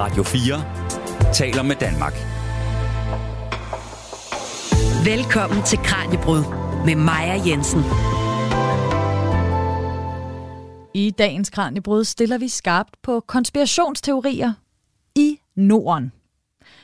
Radio 4 taler med Danmark. Velkommen til Kranjebrud med Maja Jensen. I dagens Kranjebrud stiller vi skarpt på konspirationsteorier i Norden.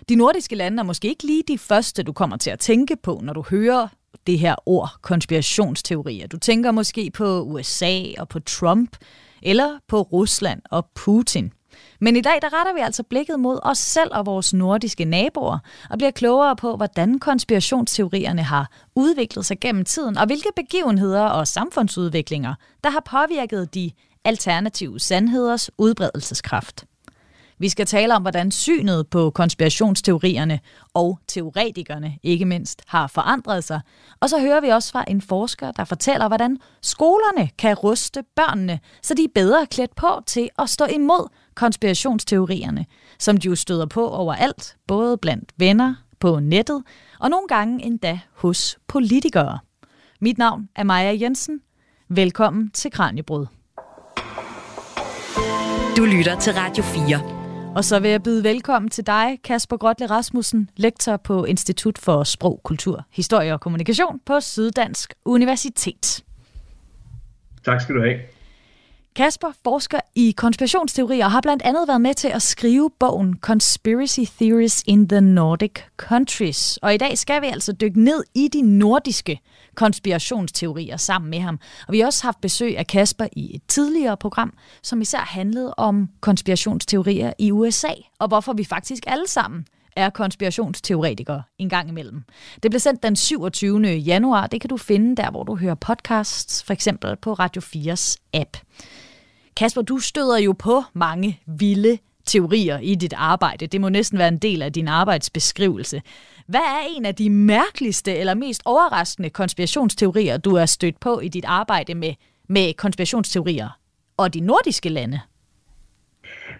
De nordiske lande er måske ikke lige de første, du kommer til at tænke på, når du hører det her ord konspirationsteorier. Du tænker måske på USA og på Trump, eller på Rusland og Putin. Men i dag der retter vi altså blikket mod os selv og vores nordiske naboer, og bliver klogere på, hvordan konspirationsteorierne har udviklet sig gennem tiden, og hvilke begivenheder og samfundsudviklinger, der har påvirket de alternative sandheders udbredelseskraft. Vi skal tale om, hvordan synet på konspirationsteorierne og teoretikerne ikke mindst har forandret sig. Og så hører vi også fra en forsker, der fortæller, hvordan skolerne kan ruste børnene, så de er bedre klædt på til at stå imod konspirationsteorierne, som de jo støder på overalt, både blandt venner, på nettet og nogle gange endda hos politikere. Mit navn er Maja Jensen. Velkommen til Kranjebrud. Du lytter til Radio 4. Og så vil jeg byde velkommen til dig, Kasper Grotle Rasmussen, lektor på Institut for Sprog, Kultur, Historie og Kommunikation på Syddansk Universitet. Tak skal du have. Kasper forsker i konspirationsteorier og har blandt andet været med til at skrive bogen Conspiracy Theories in the Nordic Countries. Og i dag skal vi altså dykke ned i de nordiske konspirationsteorier sammen med ham. Og vi har også haft besøg af Kasper i et tidligere program, som især handlede om konspirationsteorier i USA, og hvorfor vi faktisk alle sammen er konspirationsteoretikere en gang imellem. Det blev sendt den 27. januar. Det kan du finde der, hvor du hører podcasts, for eksempel på Radio 4's app. Kasper, du støder jo på mange vilde teorier i dit arbejde. Det må næsten være en del af din arbejdsbeskrivelse. Hvad er en af de mærkeligste eller mest overraskende konspirationsteorier, du er stødt på i dit arbejde med, med konspirationsteorier og de nordiske lande?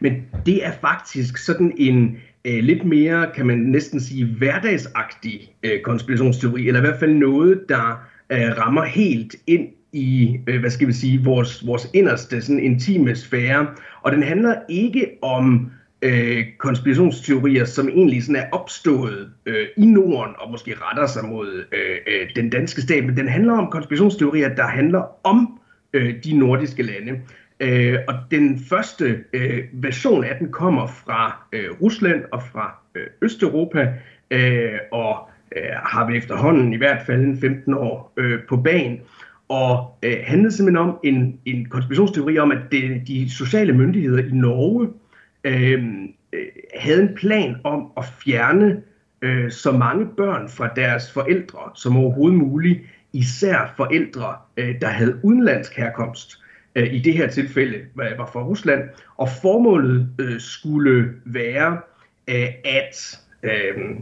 Men det er faktisk sådan en øh, lidt mere, kan man næsten sige, hverdagsagtig øh, konspirationsteori, eller i hvert fald noget, der øh, rammer helt ind i, øh, hvad skal vi sige, vores, vores inderste sådan intime sfære. Og den handler ikke om øh, konspirationsteorier, som egentlig sådan er opstået øh, i Norden og måske retter sig mod øh, øh, den danske stat, men den handler om konspirationsteorier, der handler om øh, de nordiske lande. Øh, og den første øh, version af den kommer fra øh, Rusland og fra øh, Østeuropa, øh, og øh, har vi efterhånden i hvert fald en 15 år øh, på banen. Og øh, handlede simpelthen om en, en konspirationsteori om, at det, de sociale myndigheder i Norge øh, øh, havde en plan om at fjerne øh, så mange børn fra deres forældre som overhovedet muligt, især forældre, øh, der havde udenlandsk herkomst. Øh, I det her tilfælde var fra Rusland. Og formålet øh, skulle være øh, at øh,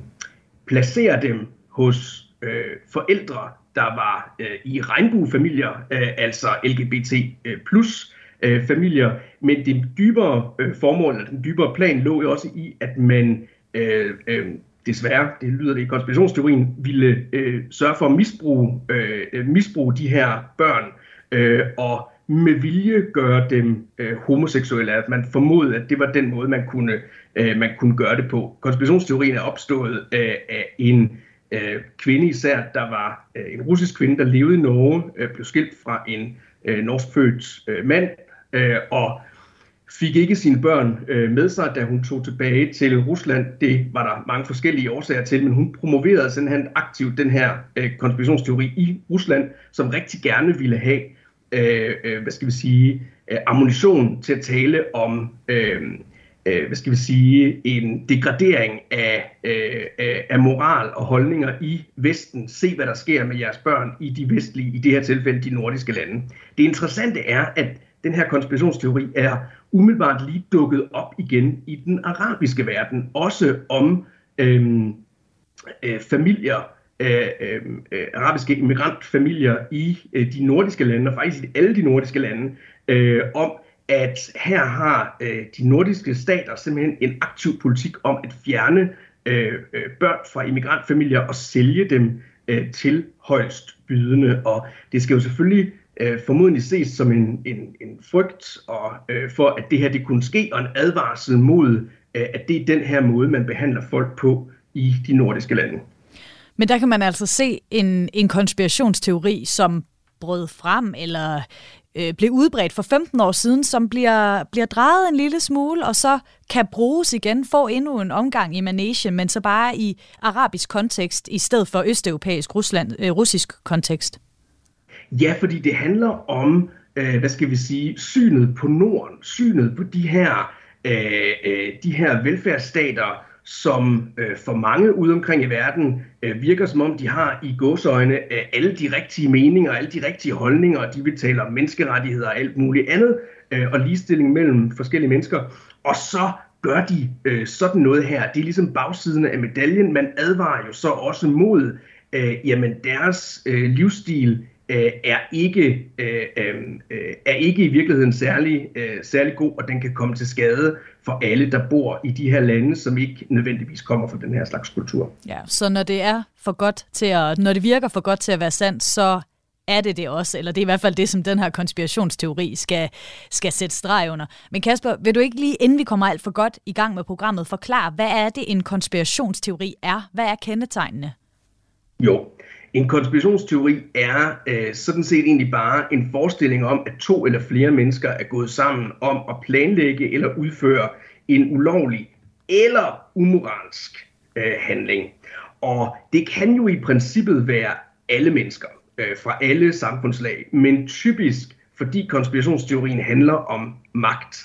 placere dem hos øh, forældre, der var øh, i regnbuefamilier, øh, altså LGBT øh, plus øh, familier, men det dybere øh, formål, eller den dybere plan, lå jo også i, at man øh, øh, desværre, det lyder det i konspirationsteorien, ville øh, sørge for at misbruge, øh, øh, misbruge de her børn, øh, og med vilje gøre dem øh, homoseksuelle, at man formodede, at det var den måde, man kunne, øh, man kunne gøre det på. Konspirationsteorien er opstået øh, af en øh, kvinde især, der var øh, en russisk kvinde, der levede i Norge, øh, blev skilt fra en øh, norskfødt øh, mand, øh, og fik ikke sine børn øh, med sig, da hun tog tilbage til Rusland. Det var der mange forskellige årsager til, men hun promoverede simpelthen aktivt den her øh, konspirationsteori i Rusland, som rigtig gerne ville have, øh, øh, hvad skal vi sige, øh, ammunition til at tale om øh, øh, hvad skal vi sige, en degradering af, øh, af moral og holdninger i Vesten. Se, hvad der sker med jeres børn i de vestlige, i det her tilfælde de nordiske lande. Det interessante er, at den her konspirationsteori er umiddelbart lige dukket op igen i den arabiske verden, også om øh, øh, familier, øh, øhm, øh, arabiske immigrantfamilier i øh, de nordiske lande, og faktisk i alle de nordiske lande, øh, om at her har øh, de nordiske stater simpelthen en aktiv politik om at fjerne øh, øh, børn fra immigrantfamilier og sælge dem øh, til højst bydende. Og det skal jo selvfølgelig øh, formodentlig ses som en, en, en frygt og, øh, for, at det her det kunne ske, og en advarsel mod øh, at det er den her måde, man behandler folk på i de nordiske lande. Men der kan man altså se en, en konspirationsteori, som brød frem eller øh, blev udbredt for 15 år siden, som bliver, bliver drejet en lille smule, og så kan bruges igen, få endnu en omgang i manege, men så bare i arabisk kontekst, i stedet for østeuropæisk Rusland, øh, russisk kontekst. Ja, fordi det handler om, øh, hvad skal vi sige, synet på Norden, synet på de her, øh, øh, de her velfærdsstater, som øh, for mange ude omkring i verden øh, virker som om, de har i godsøjne øh, alle de rigtige meninger, alle de rigtige holdninger, og de vil tale om menneskerettigheder og alt muligt andet, øh, og ligestilling mellem forskellige mennesker. Og så gør de øh, sådan noget her. Det er ligesom bagsiden af medaljen. Man advarer jo så også mod, øh, jamen deres øh, livsstil øh, er ikke øh, øh, er ikke i virkeligheden særlig øh, særlig god, og den kan komme til skade for alle, der bor i de her lande, som ikke nødvendigvis kommer fra den her slags kultur. Ja, så når det er for godt til at, når det virker for godt til at være sandt, så er det det også, eller det er i hvert fald det, som den her konspirationsteori skal, skal sætte streg under. Men Kasper, vil du ikke lige, inden vi kommer alt for godt i gang med programmet, forklare, hvad er det, en konspirationsteori er? Hvad er kendetegnene? Jo, en konspirationsteori er øh, sådan set egentlig bare en forestilling om, at to eller flere mennesker er gået sammen om at planlægge eller udføre en ulovlig eller umoralsk øh, handling. Og det kan jo i princippet være alle mennesker øh, fra alle samfundslag, men typisk fordi konspirationsteorien handler om magt.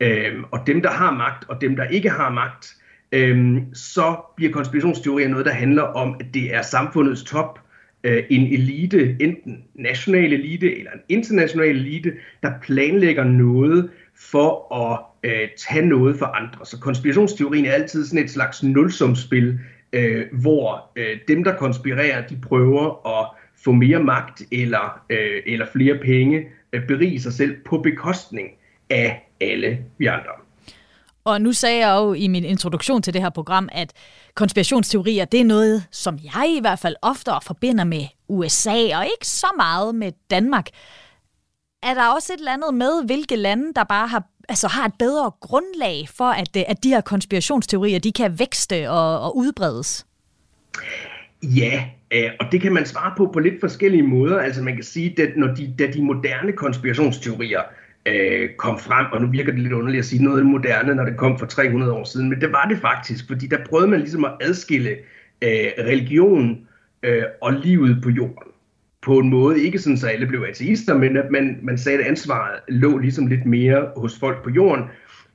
Øh, og dem, der har magt, og dem, der ikke har magt, øh, så bliver konspirationsteorier noget, der handler om, at det er samfundets top, øh, en elite, enten national elite eller en international elite, der planlægger noget for at øh, tage noget for andre. Så konspirationsteorien er altid sådan et slags nulsumspil, øh, hvor øh, dem, der konspirerer, de prøver at få mere magt eller, øh, eller flere penge, øh, berige sig selv på bekostning af alle vi andre. Og nu sagde jeg jo i min introduktion til det her program, at konspirationsteorier, det er noget, som jeg i hvert fald oftere forbinder med USA, og ikke så meget med Danmark. Er der også et eller andet med, hvilke lande, der bare har, altså har et bedre grundlag for, at, øh, at de her konspirationsteorier, de kan vækste og, og udbredes? Ja, øh, og det kan man svare på på lidt forskellige måder. Altså man kan sige, at når de, da de moderne konspirationsteorier øh, kom frem, og nu virker det lidt underligt at sige noget moderne, når det kom for 300 år siden, men det var det faktisk, fordi der prøvede man ligesom at adskille øh, religion øh, og livet på jorden på en måde, ikke sådan, så alle blev ateister, men at man, man sagde, at ansvaret lå ligesom lidt mere hos folk på jorden.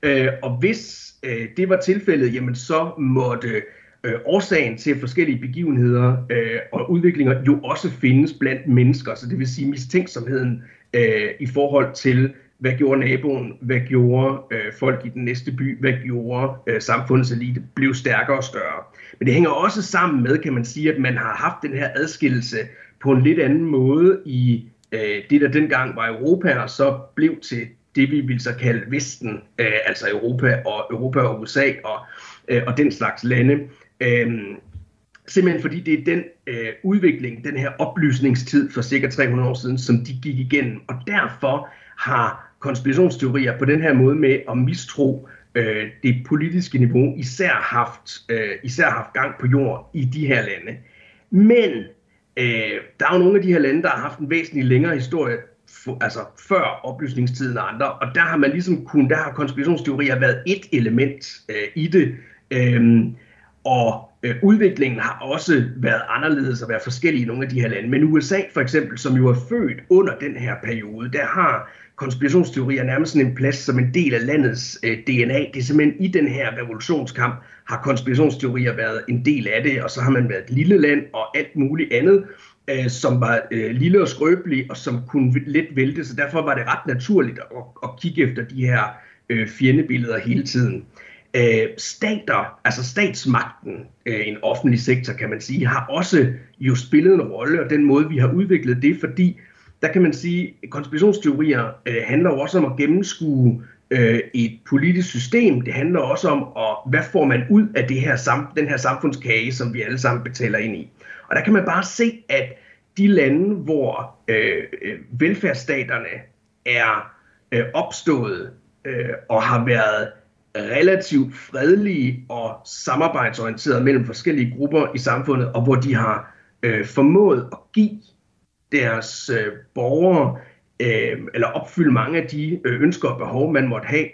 Øh, og hvis øh, det var tilfældet, jamen så måtte øh, årsagen til forskellige begivenheder øh, og udviklinger jo også findes blandt mennesker. Så det vil sige mistænksomheden øh, i forhold til hvad gjorde naboen? Hvad gjorde øh, folk i den næste by? Hvad gjorde øh, samfundets elite? Blev stærkere og større. Men det hænger også sammen med, kan man sige, at man har haft den her adskillelse på en lidt anden måde i øh, det, der dengang var Europa, og så blev til det, vi vil så kalde Vesten, øh, altså Europa og Europa og USA og, øh, og den slags lande. Øh, simpelthen fordi det er den øh, udvikling, den her oplysningstid for cirka 300 år siden, som de gik igennem. Og derfor har konspirationsteorier på den her måde med at mistro øh, det politiske niveau, især haft, øh, især haft gang på jord i de her lande. Men øh, der er jo nogle af de her lande, der har haft en væsentlig længere historie, for, altså før oplysningstiden og andre, og der har man ligesom kun, der har konspirationsteorier været et element øh, i det, øh, og øh, udviklingen har også været anderledes og været forskellig i nogle af de her lande. Men USA for eksempel, som jo er født under den her periode, der har konspirationsteorier nærmest sådan en plads som en del af landets øh, DNA. Det er simpelthen i den her revolutionskamp har konspirationsteorier været en del af det, og så har man været et lille land og alt muligt andet, øh, som var øh, lille og skrøbelig, og som kunne let vælte, så derfor var det ret naturligt at, at kigge efter de her øh, fjendebilleder hele tiden. Øh, stater, altså statsmagten, øh, en offentlig sektor kan man sige, har også jo spillet en rolle, og den måde vi har udviklet det, fordi der kan man sige, at konspirationsteorier øh, handler jo også om at gennemskue øh, et politisk system. Det handler også om, at, hvad får man ud af det her sam, den her samfundskage, som vi alle sammen betaler ind i. Og der kan man bare se, at de lande, hvor øh, øh velfærdsstaterne er øh, opstået øh, og har været relativt fredelige og samarbejdsorienterede mellem forskellige grupper i samfundet, og hvor de har øh, formået at give deres øh, borgere, øh, eller opfylde mange af de øh, ønsker og behov, man måtte have,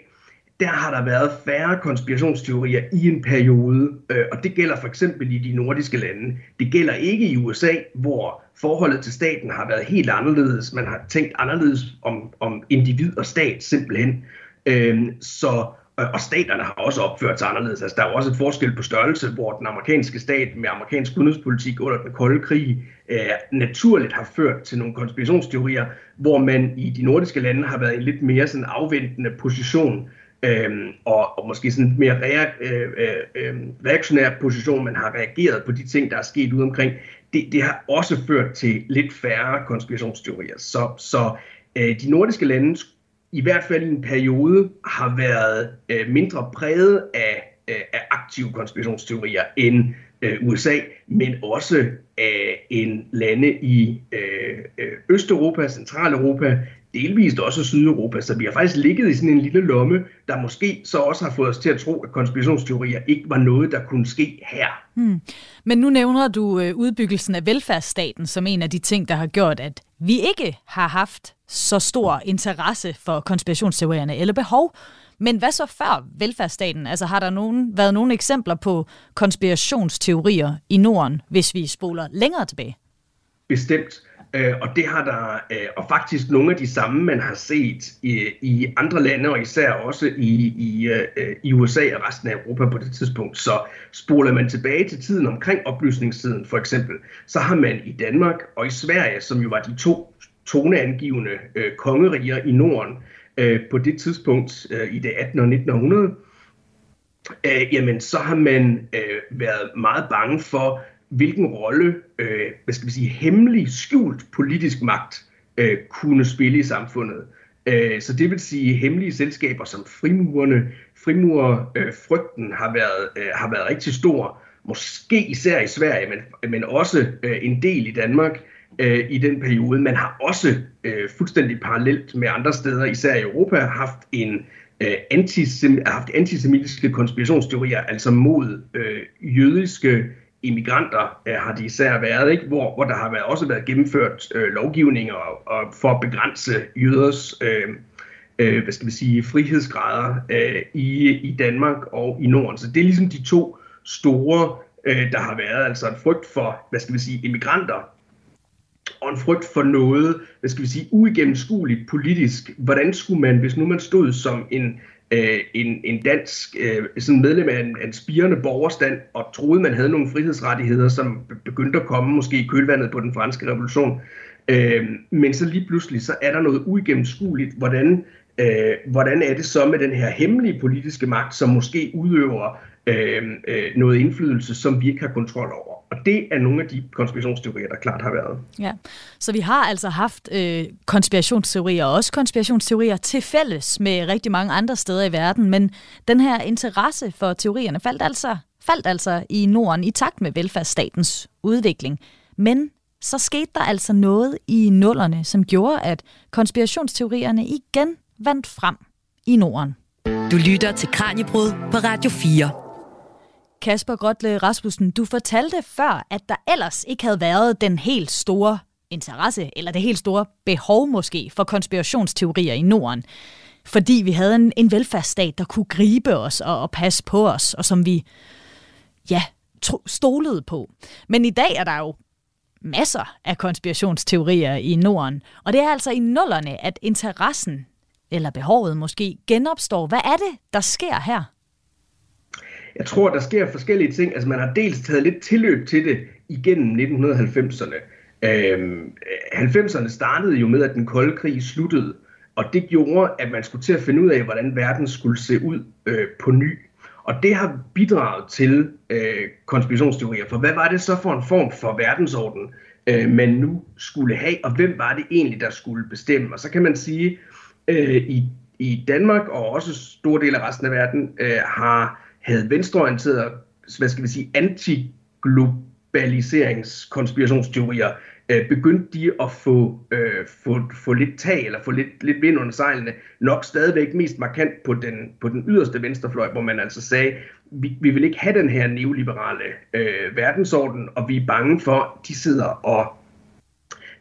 der har der været færre konspirationsteorier i en periode, øh, og det gælder for eksempel i de nordiske lande. Det gælder ikke i USA, hvor forholdet til staten har været helt anderledes. Man har tænkt anderledes om, om individ og stat simpelthen. Øh, så og staterne har også opført sig anderledes. Altså, der er jo også et forskel på størrelse, hvor den amerikanske stat med amerikansk udenrigspolitik under den kolde krig øh, naturligt har ført til nogle konspirationsteorier, hvor man i de nordiske lande har været i en lidt mere sådan afventende position, øh, og, og måske sådan mere rea, øh, øh, øh, reaktionær position, man har reageret på de ting, der er sket ude omkring. Det, det har også ført til lidt færre konspirationsteorier. Så, så øh, de nordiske lande i hvert fald i en periode har været øh, mindre præget af, øh, af aktive konspirationsteorier end øh, USA, men også af en lande i øh, øh, Østeuropa, Centraleuropa, delvist også Sydeuropa. Så vi har faktisk ligget i sådan en lille lomme, der måske så også har fået os til at tro, at konspirationsteorier ikke var noget, der kunne ske her. Hmm. Men nu nævner du øh, udbyggelsen af velfærdsstaten som en af de ting, der har gjort, at vi ikke har haft så stor interesse for konspirationsteorierne eller behov. Men hvad så før velfærdsstaten? Altså har der nogen, været nogle eksempler på konspirationsteorier i Norden, hvis vi spoler længere tilbage? Bestemt. Øh, og det har der, øh, og faktisk nogle af de samme, man har set i, i andre lande, og især også i, i, øh, i USA og resten af Europa på det tidspunkt. Så spoler man tilbage til tiden omkring oplysningstiden for eksempel, så har man i Danmark og i Sverige, som jo var de to toneangivende øh, kongeriger i Norden øh, på det tidspunkt øh, i det 18. og 19. århundrede, øh, jamen så har man øh, været meget bange for, hvilken rolle, øh, hvad skal vi sige, hemmelig, skjult politisk magt øh, kunne spille i samfundet. Øh, så det vil sige, hemmelige selskaber som frimurerne, frimurerfrygten øh, har, været, øh, har været rigtig stor, måske især i Sverige, men, men også øh, en del i Danmark øh, i den periode. Man har også øh, fuldstændig parallelt med andre steder, især i Europa, haft en øh, antisem, haft antisemitiske konspirationsteorier, altså mod øh, jødiske immigranter øh, har de især været, ikke? Hvor, hvor der har været, også været gennemført øh, lovgivninger og, og for at begrænse jøders øh, øh, hvad skal vi sige, frihedsgrader øh, i, i Danmark og i Norden. Så det er ligesom de to store, øh, der har været, altså en frygt for, hvad skal vi sige, immigranter og en frygt for noget, hvad skal vi sige, uigennemskueligt politisk. Hvordan skulle man, hvis nu man stod som en øh, en, en dansk øh, sådan medlem af en, en spirende borgerstand og troede, man havde nogle frihedsrettigheder, som begyndte at komme måske i kølvandet på den franske revolution. Øh, men så lige pludselig, så er der noget uigennemskueligt, hvordan, øh, hvordan er det så med den her hemmelige politiske magt, som måske udøver øh, øh, noget indflydelse, som vi ikke har kontrol over. Og det er nogle af de konspirationsteorier, der klart har været. Ja, så vi har altså haft øh, konspirationsteorier, og også konspirationsteorier til fælles med rigtig mange andre steder i verden, men den her interesse for teorierne faldt altså, faldt altså i Norden i takt med velfærdsstatens udvikling. Men så skete der altså noget i nullerne, som gjorde, at konspirationsteorierne igen vandt frem i Norden. Du lytter til Kranjebrud på Radio 4. Kasper Grotle Rasmussen, du fortalte før, at der ellers ikke havde været den helt store interesse, eller det helt store behov måske, for konspirationsteorier i Norden. Fordi vi havde en, en velfærdsstat, der kunne gribe os og, og passe på os, og som vi, ja, tro, stolede på. Men i dag er der jo masser af konspirationsteorier i Norden, og det er altså i nullerne, at interessen, eller behovet måske, genopstår. Hvad er det, der sker her? Jeg tror, der sker forskellige ting. Altså man har dels taget lidt tilløb til det igennem 1990'erne. Øhm, 90'erne startede jo med, at den kolde krig sluttede, og det gjorde, at man skulle til at finde ud af, hvordan verden skulle se ud øh, på ny. Og det har bidraget til øh, konspirationsteorier. For hvad var det så for en form for verdensorden, øh, man nu skulle have, og hvem var det egentlig, der skulle bestemme? Og så kan man sige, øh, i, i Danmark og også store dele af resten af verden øh, har havde venstreorienterede, hvad skal vi sige, anti-globaliseringskonspirationsteorier øh, begyndte de at få, øh, få, få lidt tag, eller få lidt, lidt vind under sejlene, nok stadigvæk mest markant på den, på den yderste venstrefløj, hvor man altså sagde, vi, vi vil ikke have den her neoliberale øh, verdensorden, og vi er bange for, at de sidder og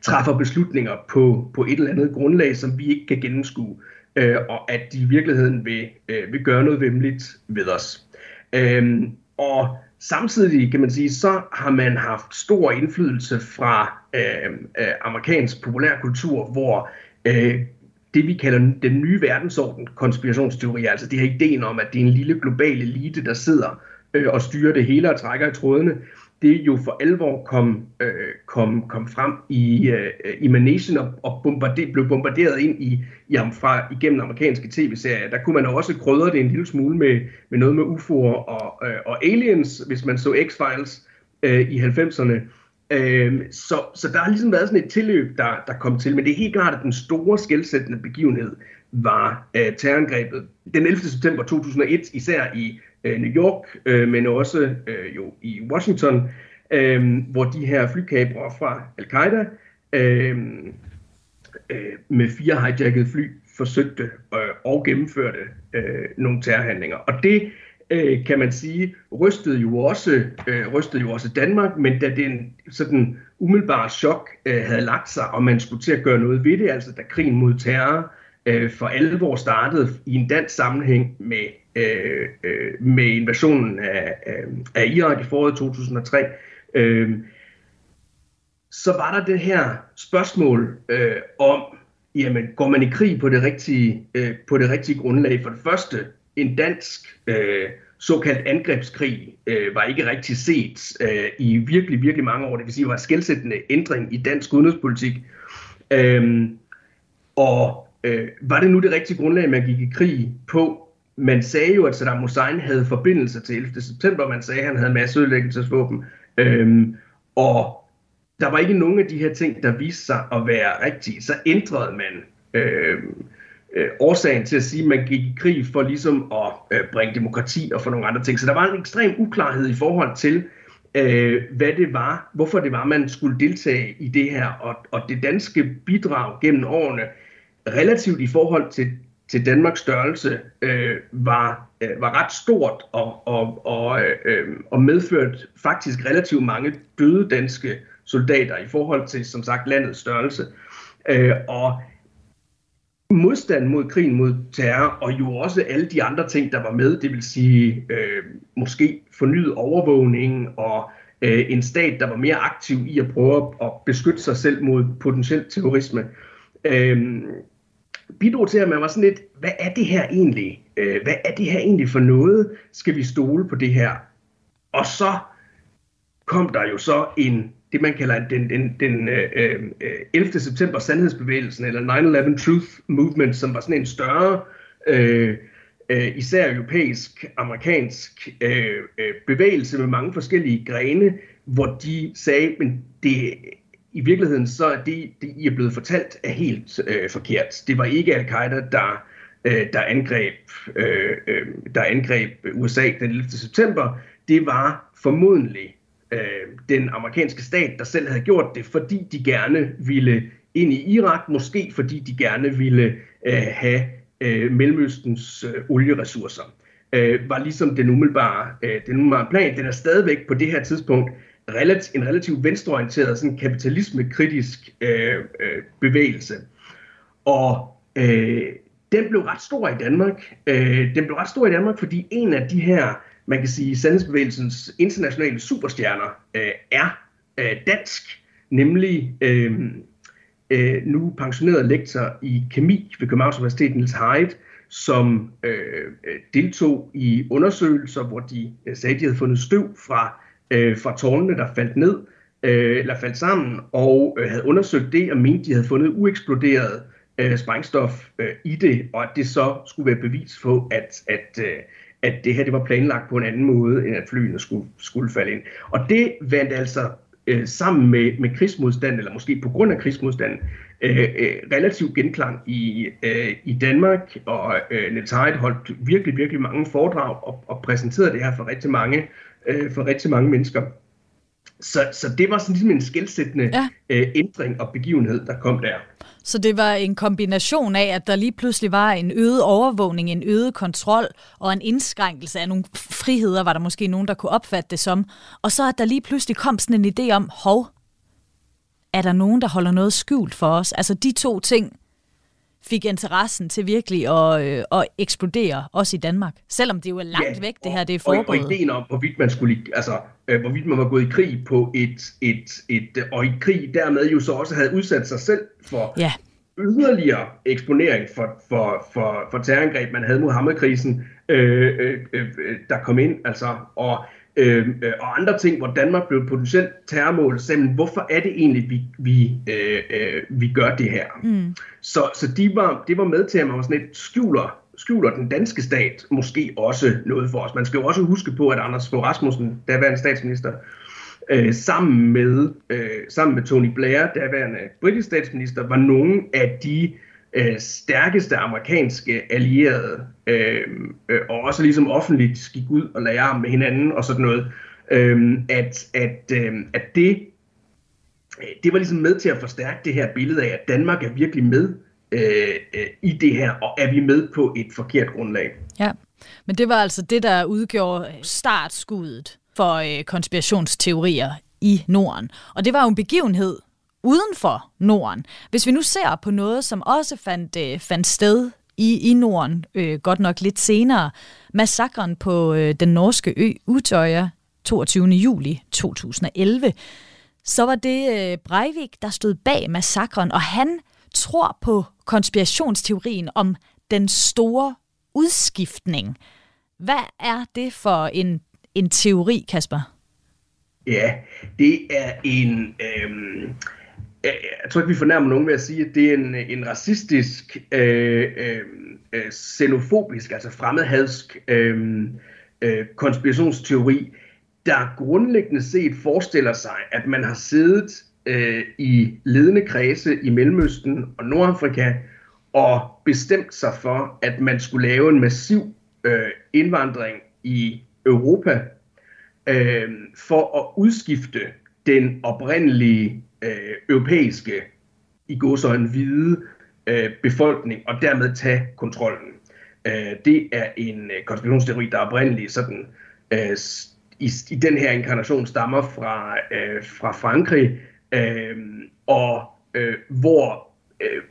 træffer beslutninger på, på et eller andet grundlag, som vi ikke kan gennemskue, øh, og at de i virkeligheden vil, øh, vil gøre noget vemmeligt ved os. Øh, og Samtidig kan man sige, så har man haft stor indflydelse fra øh, øh, amerikansk populærkultur, hvor øh, det vi kalder den nye verdensorden konspirationsteori, altså det her ideen om, at det er en lille global elite, der sidder øh, og styrer det hele og trækker i trådene, det jo for alvor kom, øh, kom, kom frem i, øh, i Manation og, og bombarder, blev bombarderet ind i, i fra, igennem amerikanske tv-serier. Der kunne man også krydre det en lille smule med, med noget med UFO'er og, øh, og aliens, hvis man så X-Files øh, i 90'erne. Øh, så, så der har ligesom været sådan et tilløb, der, der kom til, men det er helt klart, at den store skældsættende begivenhed var øh, terrorangrebet den 11. september 2001, især i øh, New York, øh, men også øh, jo i Washington, øh, hvor de her flykabrere fra Al-Qaida øh, øh, med fire hijackede fly forsøgte øh, og gennemførte øh, nogle terrorhandlinger. Og det øh, kan man sige rystede jo også øh, rystede jo også Danmark, men da den sådan umiddelbare chok øh, havde lagt sig, og man skulle til at gøre noget ved det, altså da krigen mod terror øh, Øh, for alvor startede i en dansk sammenhæng med, øh, øh, med invasionen af, af, af Irak i foråret 2003, øh, så var der det her spørgsmål øh, om, jamen, går man i krig på det rigtige, øh, på det rigtige grundlag? For det første, en dansk øh, såkaldt angrebskrig øh, var ikke rigtig set øh, i virkelig, virkelig mange år. Det vil sige, var en skældsættende ændring i dansk udenrigspolitik. Øh, og øh, var det nu det rigtige grundlag, man gik i krig på? Man sagde jo, at Saddam Hussein havde forbindelse til 11. september. Man sagde, at han havde masseødelæggelsesvåben. Øhm, og der var ikke nogen af de her ting, der viste sig at være rigtige. Så ændrede man øh, øh, årsagen til at sige, at man gik i krig for ligesom at øh, bringe demokrati og for nogle andre ting. Så der var en ekstrem uklarhed i forhold til, øh, hvad det var, hvorfor det var, man skulle deltage i det her. Og, og det danske bidrag gennem årene relativt i forhold til, til Danmarks størrelse øh, var, øh, var ret stort og, og, og, øh, og medført faktisk relativt mange døde danske soldater i forhold til, som sagt, landets størrelse. Øh, og modstand mod krigen mod terror, og jo også alle de andre ting, der var med, det vil sige øh, måske fornyet overvågning og øh, en stat, der var mere aktiv i at prøve at beskytte sig selv mod potentiel terrorisme. Øh, bidrog til, at man var sådan lidt, hvad er det her egentlig? Øh, hvad er det her egentlig for noget? Skal vi stole på det her? Og så kom der jo så en, det man kalder den, den, den øh, øh, øh 11. september sandhedsbevægelsen, eller 9-11 Truth Movement, som var sådan en større, øh, øh, især europæisk, amerikansk øh, øh, bevægelse med mange forskellige grene, hvor de sagde, men det i virkeligheden så er det, det I er blevet fortalt, er helt øh, forkert. Det var ikke al-Qaida, der, øh, der, angreb, øh, øh, der angreb USA den 11. september. Det var formodentlig øh, den amerikanske stat, der selv havde gjort det, fordi de gerne ville ind i Irak, måske fordi de gerne ville øh, have øh, Mellemøstens øh, olieressourcer. Øh, var ligesom den umiddelbare, øh, den umiddelbare plan. Den er stadigvæk på det her tidspunkt relativ, en relativt venstreorienteret, sådan kapitalisme-kritisk øh, øh, bevægelse. Og øh, den blev ret stor i Danmark. Øh, den blev ret stor i Danmark, fordi en af de her, man kan sige, sandhedsbevægelsens internationale superstjerner øh, er øh, dansk, nemlig øh, øh, nu pensioneret lektor i kemi ved Københavns Universitet, Niels Heidt, som øh, øh, deltog i undersøgelser, hvor de øh, sagde, at de havde fundet støv fra øh, fra tårnene, der faldt ned, øh, eller faldt sammen, og øh, havde undersøgt det, og mente, de havde fundet ueksploderet øh, sprængstof øh, i det, og at det så skulle være bevis på, at, at, øh, at det her det var planlagt på en anden måde, end at flyene skulle, skulle falde ind. Og det vandt altså øh, sammen med, med krigsmodstand, eller måske på grund af krigsmodstand, øh, øh, relativ genklang i, øh, i Danmark, og øh, Niels Heidt holdt virkelig, virkelig mange foredrag og, og præsenterede det her for rigtig mange øh, for rigtig mange mennesker. så, så det var sådan ligesom en skældsættende ja. øh, ændring og begivenhed, der kom der. Så det var en kombination af, at der lige pludselig var en øget overvågning, en øget kontrol og en indskrænkelse af nogle friheder, var der måske nogen, der kunne opfatte det som. Og så at der lige pludselig kom sådan en idé om, hov, er der nogen, der holder noget skjult for os? Altså de to ting fik interessen til virkelig at, øh, at eksplodere, også i Danmark. Selvom det jo er langt ja, væk, det her det er foregået. Og, og ideen om, hvorvidt man, skulle, altså, øh, hvorvidt man var gået i krig på et, et, et, og i krig dermed jo så også havde udsat sig selv for ja. yderligere eksponering for, for, for, for terrorangreb. Man havde Muhammed-krisen, øh, øh, øh, der kom ind, altså, og øh, og andre ting, hvor Danmark blev potentielt terrormål, så hvorfor er det egentlig, vi, vi, øh, øh, vi gør det her? Mm. Så, så de var, det var med til, at man var sådan lidt skjuler, skjuler den danske stat måske også noget for os. Man skal jo også huske på, at Anders Fogh Rasmussen, daværende statsminister, øh, sammen, med, øh, sammen med Tony Blair, daværende britisk statsminister, var nogle af de øh, Øh, stærkeste amerikanske allierede, øh, øh, og også ligesom offentligt gik ud og lagde arm med hinanden og sådan noget, øh, at, at, øh, at det, øh, det var ligesom med til at forstærke det her billede af, at Danmark er virkelig med øh, øh, i det her, og er vi med på et forkert grundlag. Ja, men det var altså det, der udgjorde startskuddet for øh, konspirationsteorier i Norden. Og det var jo en begivenhed, uden for Norden. Hvis vi nu ser på noget, som også fandt, øh, fandt sted i, i Norden, øh, godt nok lidt senere, massakren på øh, den norske ø Utøya 22. juli 2011, så var det øh, Breivik, der stod bag massakren, og han tror på konspirationsteorien om den store udskiftning. Hvad er det for en, en teori, Kasper? Ja, det er en... Øh jeg tror ikke, vi fornærmer nogen ved at sige, at det er en, en racistisk, øh, øh, øh, xenofobisk, altså fremmedhadsk øh, øh, konspirationsteori, der grundlæggende set forestiller sig, at man har siddet øh, i ledende kredse i Mellemøsten og Nordafrika og bestemt sig for, at man skulle lave en massiv øh, indvandring i Europa øh, for at udskifte den oprindelige øh, europæiske, i en hvide øh, befolkning, og dermed tage kontrollen. Øh, det er en øh, konspirationsteori, der oprindeligt sådan, øh, i, i den her inkarnation stammer fra, øh, fra Frankrig, øh, og øh, hvor øh,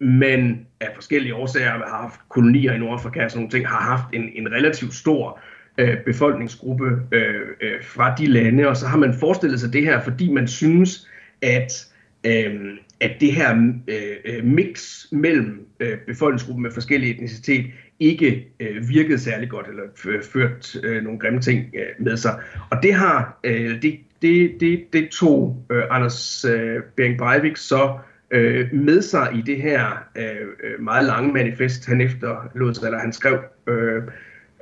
man af forskellige årsager har haft kolonier i Nordafrika og sådan nogle ting, har haft en, en relativt stor øh, befolkningsgruppe øh, øh, fra de lande, og så har man forestillet sig det her, fordi man synes, at, øh, at det her øh, øh, mix mellem øh, befolkningsgruppen med forskellige etnicitet ikke øh, virkede særlig godt, eller ført øh, nogle grimme ting øh, med sig. Og det har øh, det, det, det, det tog øh, Anders øh, Bering Breivik så øh, med sig i det her øh, øh meget lange manifest, han efterlod eller han skrev. Øh,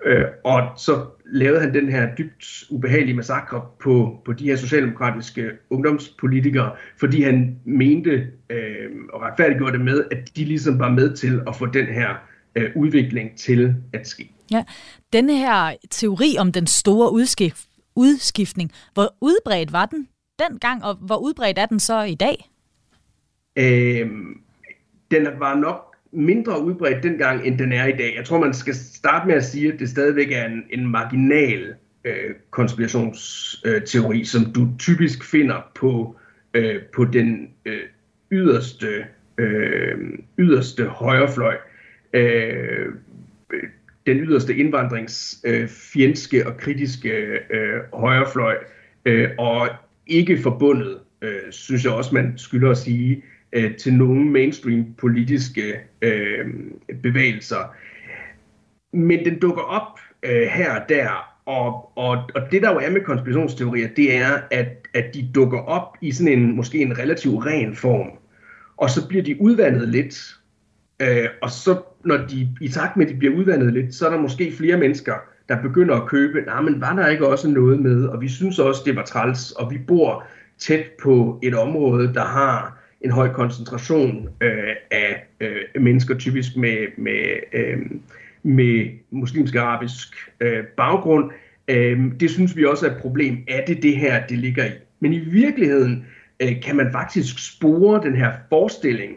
øh, og så lavede han den her dybt ubehagelige massakre på, på de her socialdemokratiske ungdomspolitikere, fordi han mente øh, og retfærdiggjorde det med, at de ligesom var med til at få den her øh, udvikling til at ske. Ja, denne her teori om den store udskift, udskiftning, hvor udbredt var den dengang, og hvor udbredt er den så i dag? Øh, den var nok mindre udbredt dengang, end den er i dag. Jeg tror, man skal starte med at sige, at det stadigvæk er en, en marginal øh, konspirationsteori, øh, som du typisk finder på, øh, på den øh, yderste, øh, yderste højrefløj. Øh, den yderste indvandringsfjendske øh, og kritiske øh, højrefløj, øh, og ikke forbundet, øh, synes jeg også, man skylder at sige, øh, til nogle mainstream politiske øh, bevægelser. Men den dukker op øh, her og der, og, og, og det der jo er med konspirationsteorier, det er, at, at de dukker op i sådan en måske en relativ ren form, og så bliver de udvandet lidt, øh, og så når de i takt med, at de bliver udvandet lidt, så er der måske flere mennesker, der begynder at købe, nej, men var der ikke også noget med, og vi synes også, det var træls, og vi bor tæt på et område, der har en høj koncentration øh, af øh, mennesker, typisk med, med, øh, med muslimsk arabisk øh, baggrund. Øh, det synes vi også er et problem. Er det det her, det ligger i? Men i virkeligheden øh, kan man faktisk spore den her forestilling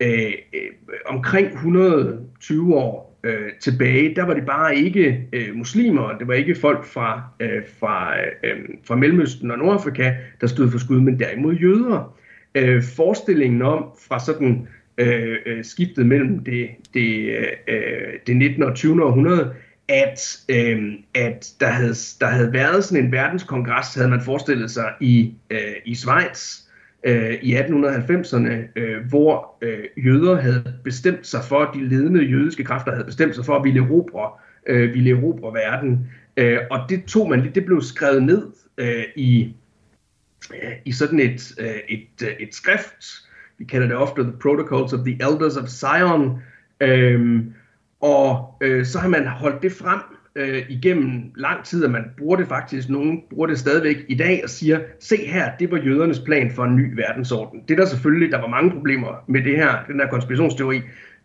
øh, øh, omkring 120 år øh, tilbage. Der var det bare ikke øh, muslimer, det var ikke folk fra, øh, fra, øh, fra Mellemøsten og Nordafrika, der stod for skud, men derimod jøder. Øh, forestillingen om fra sådan øh, øh skiftet mellem det, det, øh, det 19. og 20. århundrede, at, øh, at der, havde, der havde været sådan en verdenskongres, havde man forestillet sig i, øh, i Schweiz øh, i 1890'erne, øh, hvor øh, jøder havde bestemt sig for, de ledende jødiske kræfter havde bestemt sig for at ville erobre, øh, ville erobre verden. Øh, og det tog man, det blev skrevet ned øh, i, i sådan et, øh, et, øh, et skrift, vi kalder det ofte The Protocols of the Elders of Zion, Øhm, og øh, så har man holdt det frem øh, igennem lang tid, og man bruger det faktisk, nogen bruger det stadigvæk i dag og siger, se her, det var jødernes plan for en ny verdensorden. Det der selvfølgelig, der var mange problemer med det her, den her konspirationsteori.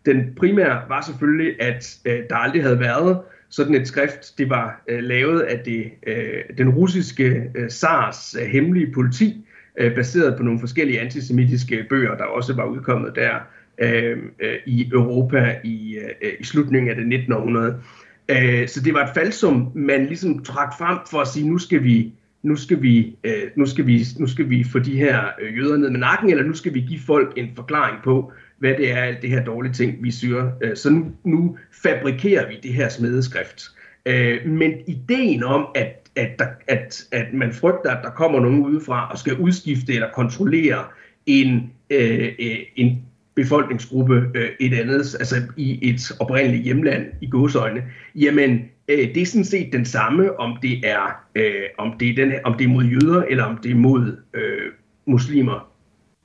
Den primære var selvfølgelig, at øh, der aldrig havde været sådan et skrift. Det var øh, lavet af det, øh, den russiske øh, SARS øh, hemmelige politi, øh, baseret på nogle forskellige antisemitiske bøger, der også var udkommet der øh, øh, i Europa i, øh, øh i slutningen af det 19. århundrede. Øh, så det var et fald, som man ligesom trak frem for at sige, nu skal vi nu skal vi, øh, nu skal vi, nu skal vi få de her øh, jøder ned med nakken, eller nu skal vi give folk en forklaring på, hvad det er, alt det her dårlige ting, vi syr. Øh, så nu, nu fabrikerer vi det her smedeskrift. Øh, men ideen om, at, at, der, at, at man frygter, at der kommer nogen udefra og skal udskifte eller kontrollere en, øh, en befolkningsgruppe et andet, altså i et oprindeligt hjemland i godsøjne, jamen det er sådan set den samme, om det er øh, om det er den, om det er mod jøder eller om det er mod øh, muslimer,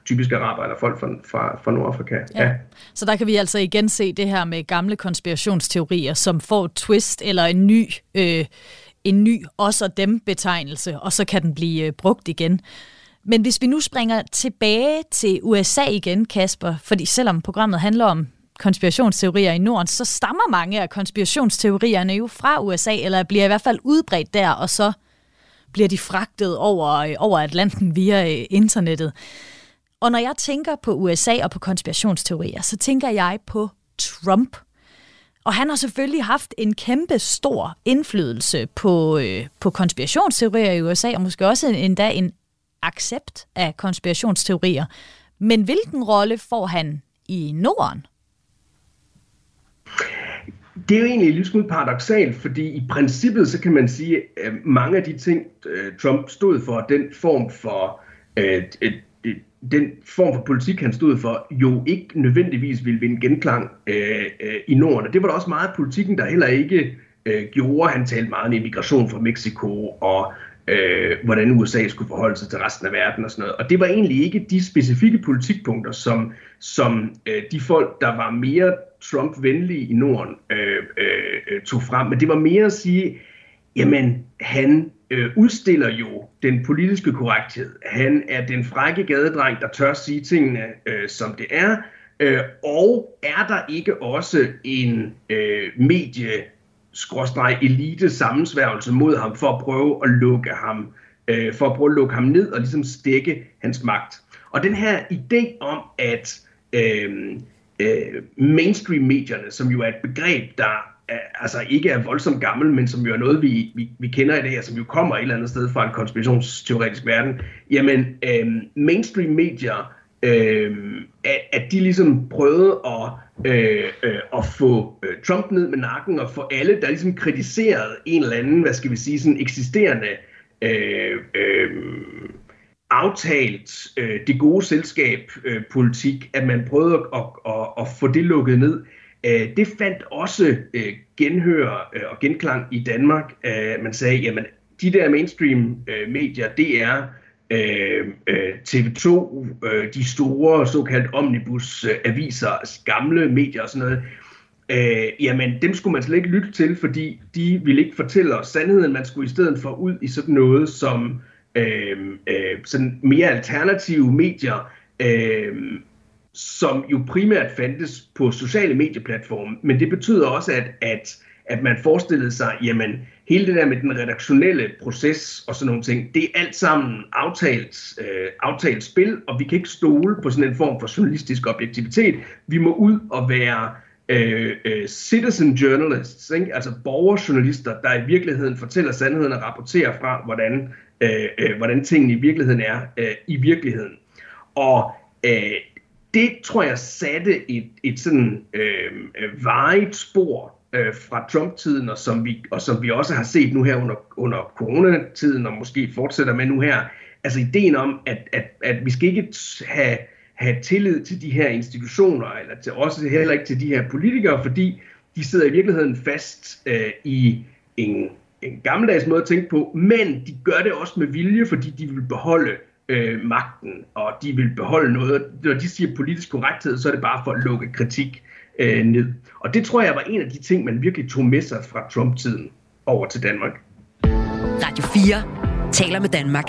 typisk araber eller folk fra, fra, fra Nordafrika. Ja. ja. Så der kan vi altså igen se det her med gamle konspirationsteorier, som får et twist eller en ny, øh, en ny os og dem betegnelse, og så kan den blive øh, brugt igen. Men hvis vi nu springer tilbage til USA igen, Kasper, fordi selvom programmet handler om konspirationsteorier i Norden, så stammer mange af konspirationsteorierne jo fra USA, eller bliver i hvert fald udbredt der, og så bliver de fragtet over, over Atlanten via øh, internettet. Og når jeg tænker på USA og på konspirationsteorier, så tænker jeg på Trump. Og han har selvfølgelig haft en kæmpe stor indflydelse på, øh, på konspirationsteorier i USA, og måske også endda en accept af konspirationsteorier. Men hvilken rolle får han i Norden? Det er jo egentlig lidt smule paradoxalt, fordi i princippet så kan man sige, at mange af de ting, øh, Trump stod for, den form for øh, den form for politik, han stod for, jo ikke nødvendigvis ville vinde genklang øh, øh, i Norden. Og det var der også meget af politikken, der heller ikke øh, gjorde. Han talte meget om immigration fra Mexico og øh, hvordan USA skulle forholde sig til resten af verden og sådan noget. Og det var egentlig ikke de specifikke politikpunkter, som, som øh, de folk, der var mere Trump-venlige i Norden, øh, øh, øh tog frem. Men det var mere at sige, jamen han øh, udstiller jo den politiske korrekthed. Han er den frække gadedreng, der tør sige tingene, øh, som det er. Øh, og er der ikke også en øh, medie skråstreg elite sammensværgelse mod ham for at prøve at lukke ham øh, for at prøve at lukke ham ned og ligesom stikke hans magt. Og den her idé om, at øh, øh, mainstream-medierne, som jo er et begreb, der altså ikke er voldsomt gammel, men som jo er noget, vi, vi, vi kender i dag, og som jo kommer et eller andet sted fra en konspirationsteoretisk verden, jamen øh, mainstream-medier, øh, at, at de ligesom prøvede at øh, øh, at få øh, Trump ned med nakken og få alle, der ligesom kritiserede en eller anden, hvad skal vi sige, sådan eksisterende øh, øh, aftalt øh, det gode selskab øh, politik, at man prøvede at, at, at, at få det lukket ned. Øh, det fandt også øh, genhør øh, og genklang i Danmark. Øh, man sagde, jamen de der mainstream øh, medier, det er øh, øh TV2, øh, de store såkaldt omnibus-aviser, øh, gamle medier og sådan noget, øh, jamen dem skulle man slet ikke lytte til, fordi de ville ikke fortælle os sandheden. Man skulle i stedet for ud i sådan noget som øh, øh, sådan mere alternative medier, øh, som jo primært fandtes på sociale medieplatforme. Men det betyder også, at, at at man forestillede sig, jamen hele det der med den redaktionelle proces og sådan nogle ting, det er alt sammen aftalt, øh, aftalt spil, og vi kan ikke stole på sådan en form for journalistisk objektivitet. Vi må ud og være øh, øh, citizen journalists, ikke? altså borgerjournalister, der i virkeligheden fortæller sandheden og rapporterer fra, hvordan, øh, øh, hvordan tingene i virkeligheden er øh, i virkeligheden. Og øh, det tror jeg satte et, et sådan øh, øh, varigt spor øh, fra Trump-tiden, og som, vi, og som vi også har set nu her under, under coronatiden, og måske fortsætter med nu her. Altså ideen om, at, at, at vi skal ikke have, have tillid til de her institutioner, eller til, også heller ikke til de her politikere, fordi de sidder i virkeligheden fast øh, i en, en gammeldags måde at tænke på, men de gør det også med vilje, fordi de vil beholde øh, magten, og de vil beholde noget. Når de siger politisk korrekthed, så er det bare for at lukke kritik øh, ned. Og det tror jeg var en af de ting, man virkelig tog med sig fra Trump-tiden over til Danmark. Radio 4 taler med Danmark.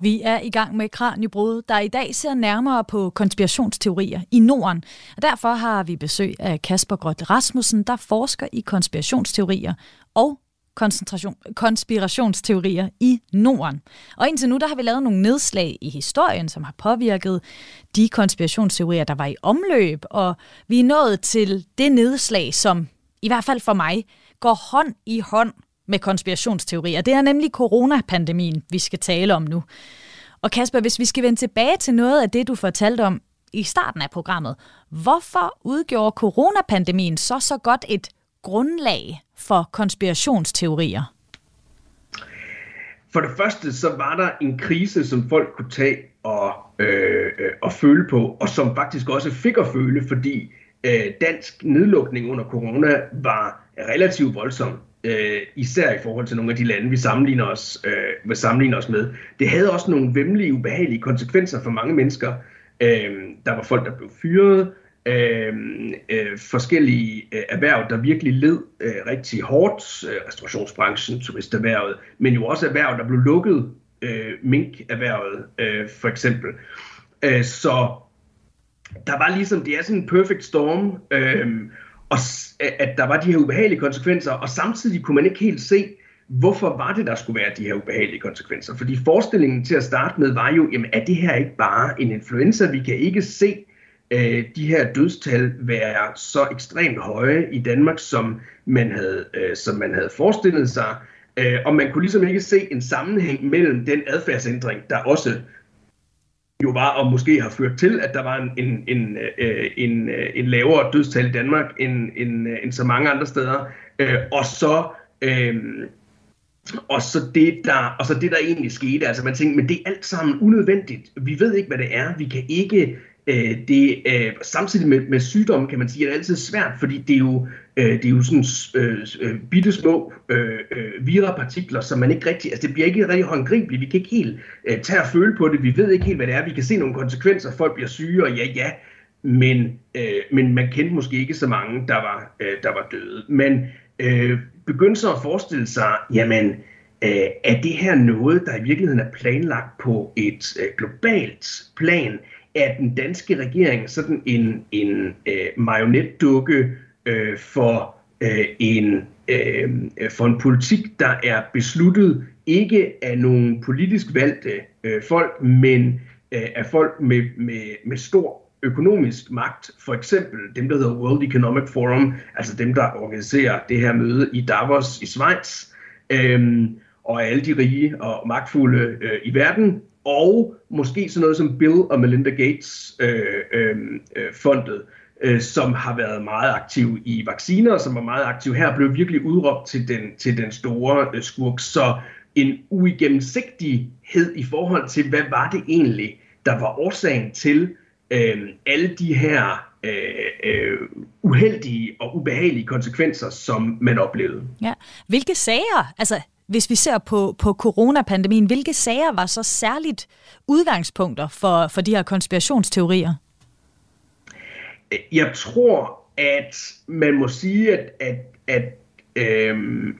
Vi er i gang med Kranjebrud, der i dag ser nærmere på konspirationsteorier i Norden. Og derfor har vi besøg af Kasper Grøt Rasmussen, der forsker i konspirationsteorier og konspirationsteorier i Norden. Og indtil nu der har vi lavet nogle nedslag i historien, som har påvirket de konspirationsteorier, der var i omløb, og vi er nået til det nedslag, som i hvert fald for mig går hånd i hånd med konspirationsteorier. Det er nemlig coronapandemien, vi skal tale om nu. Og Kasper, hvis vi skal vende tilbage til noget af det, du fortalte om i starten af programmet, hvorfor udgjorde coronapandemien så så godt et grundlag for konspirationsteorier? For det første, så var der en krise, som folk kunne tage og, øh, øh, og føle på, og som faktisk også fik at føle, fordi øh, dansk nedlukning under corona var relativt voldsom. Øh, især i forhold til nogle af de lande, vi sammenligner os, øh, vil sammenligne os med. Det havde også nogle vemmelige, ubehagelige konsekvenser for mange mennesker. Øh, der var folk, der blev fyret, øh, øh, forskellige øh, erhverv, der virkelig led øh, rigtig hårdt. Øh, restaurationsbranchen, turisterhvervet, men jo også erhverv, der blev lukket. Øh, minkerhvervet øh, for eksempel. Øh, så der var ligesom, det er sådan en perfect storm, øh, og øh, at der var de her ubehagelige konsekvenser, og samtidig kunne man ikke helt se, hvorfor var det, der skulle være de her ubehagelige konsekvenser? Fordi forestillingen til at starte med var jo, jamen er det her ikke bare en influenza? Vi kan ikke se øh, de her dødstal være så ekstremt høje i Danmark, som man havde, øh, som man havde forestillet sig. Øh, og man kunne ligesom ikke se en sammenhæng mellem den adfærdsændring, der også jo var og måske har ført til, at der var en, en, en, øh, en, øh, en lavere dødstal i Danmark end, end, øh, end så mange andre steder. Øh, og så øh, og så, det, der, og så det, der egentlig skete, altså man tænkte, men det er alt sammen unødvendigt. Vi ved ikke, hvad det er. Vi kan ikke Øh, det øh, samtidig med, med sygdommen, kan man sige, at det er altid svært, fordi det er jo, øh, det er jo sådan øh, øh bitte små øh, øh, virapartikler, som man ikke rigtig, altså det bliver ikke rigtig håndgribeligt, vi kan ikke helt øh, tage og føle på det, vi ved ikke helt, hvad det er, vi kan se nogle konsekvenser, folk bliver syge, og ja, ja, men, øh, men man kendte måske ikke så mange, der var, øh, der var døde. Men øh, begyndte så at forestille sig, jamen, øh, er det her noget, der i virkeligheden er planlagt på et øh, globalt plan, er den danske regering sådan en, en øh, marionetdukke øh, for, øh, en, øh, for en politik, der er besluttet ikke af nogle politisk valgte øh, folk, men øh, af folk med, med, med stor økonomisk magt, for eksempel dem, der hedder World Economic Forum, altså dem, der organiserer det her møde i Davos i Schweiz, øh, og alle de rige og magtfulde øh, i verden, og måske sådan noget som Bill og Melinda Gates øh, øh, øh fondet, øh, som har været meget aktiv i vacciner, som var meget aktiv her, blev virkelig udråbt til den, til den store øh, skurk. Så en uigennemsigtighed i forhold til, hvad var det egentlig, der var årsagen til øh, alle de her øh, øh, uheldige og ubehagelige konsekvenser, som man oplevede. Ja. Hvilke sager, altså hvis vi ser på, på coronapandemien, hvilke sager var så særligt udgangspunkter for, for de her konspirationsteorier? Jeg tror, at man må sige, at, at, at øhm,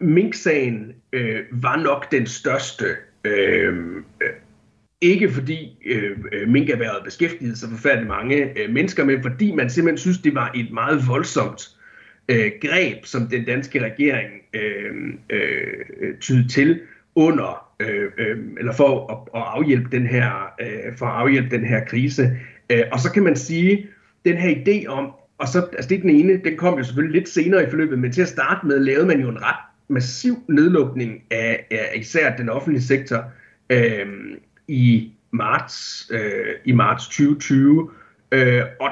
Mink-sagen øh, var nok den største. Øhm, øh, ikke fordi øh, minkerhvervet beskæftigede så forfærdeligt mange øh, mennesker, men fordi man simpelthen synes, det var et meget voldsomt øh, greb, som den danske regering øh, øh, tyde til under, øh, øh, eller for at, at afhjælpe den her, øh, for at afhjælpe den her krise. Øh, og så kan man sige, den her idé om, og så, altså det er den ene, den kom jo selvfølgelig lidt senere i forløbet, men til at starte med lavede man jo en ret massiv nedlukning af, af især den offentlige sektor øh, i marts øh, i marts 2020. Øh, og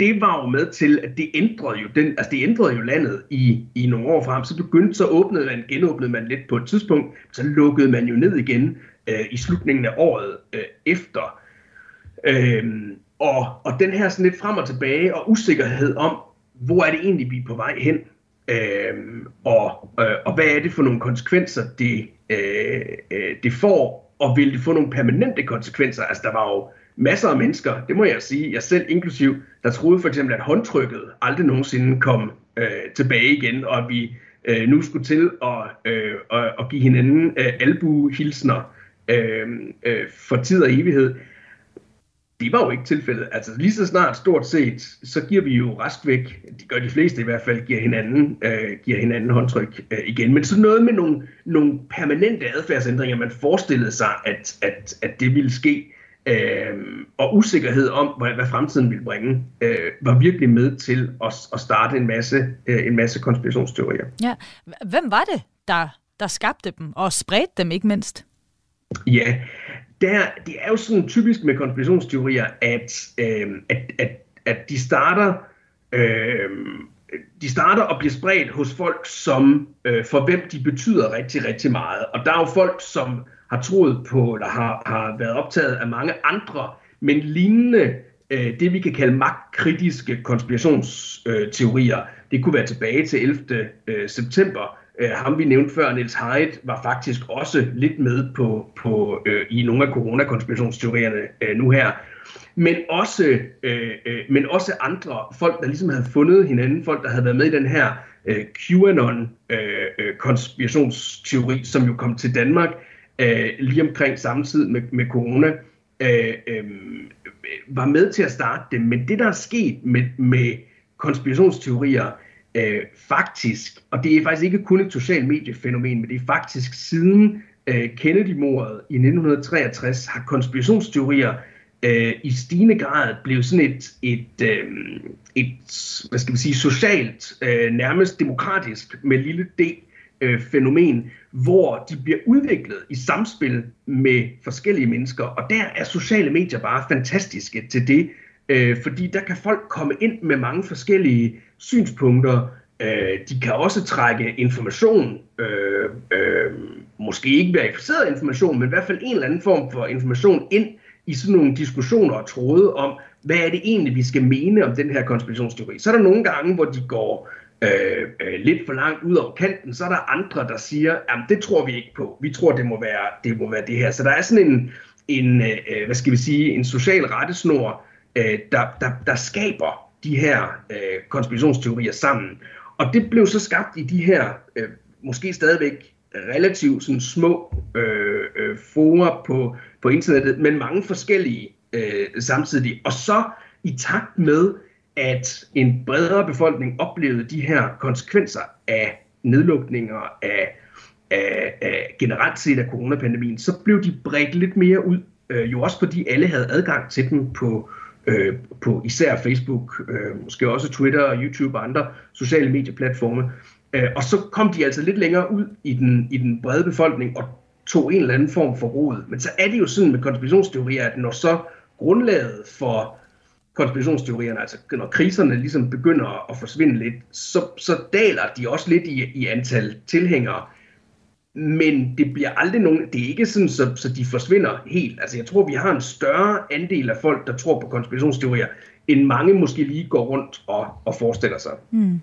det var jo med til, at det ændrede jo, den, altså det ændrede jo landet i, i nogle år frem. Så begyndte, så åbnede man, genåbnede man lidt på et tidspunkt, så lukkede man jo ned igen øh, i slutningen af året øh, efter. Øh, og, og den her sådan lidt frem og tilbage og usikkerhed om, hvor er det egentlig, vi er på vej hen? Øh, og, øh, og hvad er det for nogle konsekvenser, det, øh, øh, det får, og vil det få nogle permanente konsekvenser? Altså der var jo masser af mennesker, det må jeg sige, jeg selv inklusiv, der troede for eksempel, at håndtrykket aldrig nogensinde kom øh, tilbage igen, og at vi øh, nu skulle til at, øh, at, at give hinanden øh, albuehilsner øh, øh, for tid og evighed det var jo ikke tilfældet. Altså lige så snart stort set, så giver vi jo rask væk, de gør de fleste i hvert fald, giver hinanden, øh, giver hinanden håndtryk øh, igen. Men sådan noget med nogle, nogle permanente adfærdsændringer, man forestillede sig, at, at, at det ville ske, øh, og usikkerhed om, hvad, hvad fremtiden ville bringe, øh, var virkelig med til at, at starte en masse, øh, en masse konspirationsteorier. Ja. Hvem var det, der, der skabte dem, og spredte dem ikke mindst? Ja, der, det er jo sådan typisk med konspirationsteorier, at, øh, at, at, at de starter øh, de starter og bliver spredt hos folk, som øh, for hvem de betyder rigtig, rigtig meget. Og der er jo folk, som har troet på, eller har, har været optaget af mange andre, men lignende øh, det, vi kan kalde magtkritiske konspirationsteorier. Det kunne være tilbage til 11. Øh, september, Øh, ham vi nævnte før, Niels Heidt, var faktisk også lidt med på, på øh, i nogle af coronakonspirationsteorierne øh, nu her. Men også, øh, øh, men også andre folk, der ligesom havde fundet hinanden, folk, der havde været med i den her øh, QAnon-konspirationsteori, øh, øh som jo kom til Danmark øh, lige omkring samtidig med, med corona, øh, øh, var med til at starte det. Men det, der er sket med, med konspirationsteorier, øh, faktisk, og det er faktisk ikke kun et socialt mediefænomen, men det er faktisk siden øh, Kennedy-mordet i 1963 har konspirationsteorier øh, i stigende grad blevet sådan et, et, øh, et hvad skal man sige, socialt, øh, nærmest demokratisk med lille d, øh, fænomen, hvor de bliver udviklet i samspil med forskellige mennesker, og der er sociale medier bare fantastiske til det, øh, fordi der kan folk komme ind med mange forskellige synspunkter. Øh, de kan også trække information, øh, øh, måske ikke verificeret information, men i hvert fald en eller anden form for information ind i sådan nogle diskussioner og tråde om, hvad er det egentlig, vi skal mene om den her konspirationsteori. Så er der nogle gange, hvor de går øh, øh, lidt for langt ud over kanten, så er der andre, der siger, at det tror vi ikke på. Vi tror, det må være det, må være det her. Så der er sådan en, en øh, hvad skal vi sige, en social rettesnor, øh, der, der, der skaber de her øh, konspirationsteorier sammen. Og det blev så skabt i de her øh, måske stadigvæk relativt sådan små øh, øh, forer på, på internettet, men mange forskellige øh, samtidig. Og så i takt med, at en bredere befolkning oplevede de her konsekvenser af nedlukninger, af, af, af generelt set af coronapandemien, så blev de bredt lidt mere ud, øh, jo også fordi alle havde adgang til dem på, øh, på især Facebook, øh, måske også Twitter og YouTube og andre sociale medieplatforme. Øh, og så kom de altså lidt længere ud i den, i den brede befolkning og tog en eller anden form for råd. Men så er det jo sådan med konspirationsteorier, at når så grundlaget for konspirationsteorierne, altså når kriserne ligesom begynder at forsvinde lidt, så, så daler de også lidt i, i antal tilhængere men det bliver aldrig nogen, det er ikke sådan, så, så de forsvinder helt. Altså jeg tror, vi har en større andel af folk, der tror på konspirationsteorier, end mange måske lige går rundt og, og forestiller sig. Mm.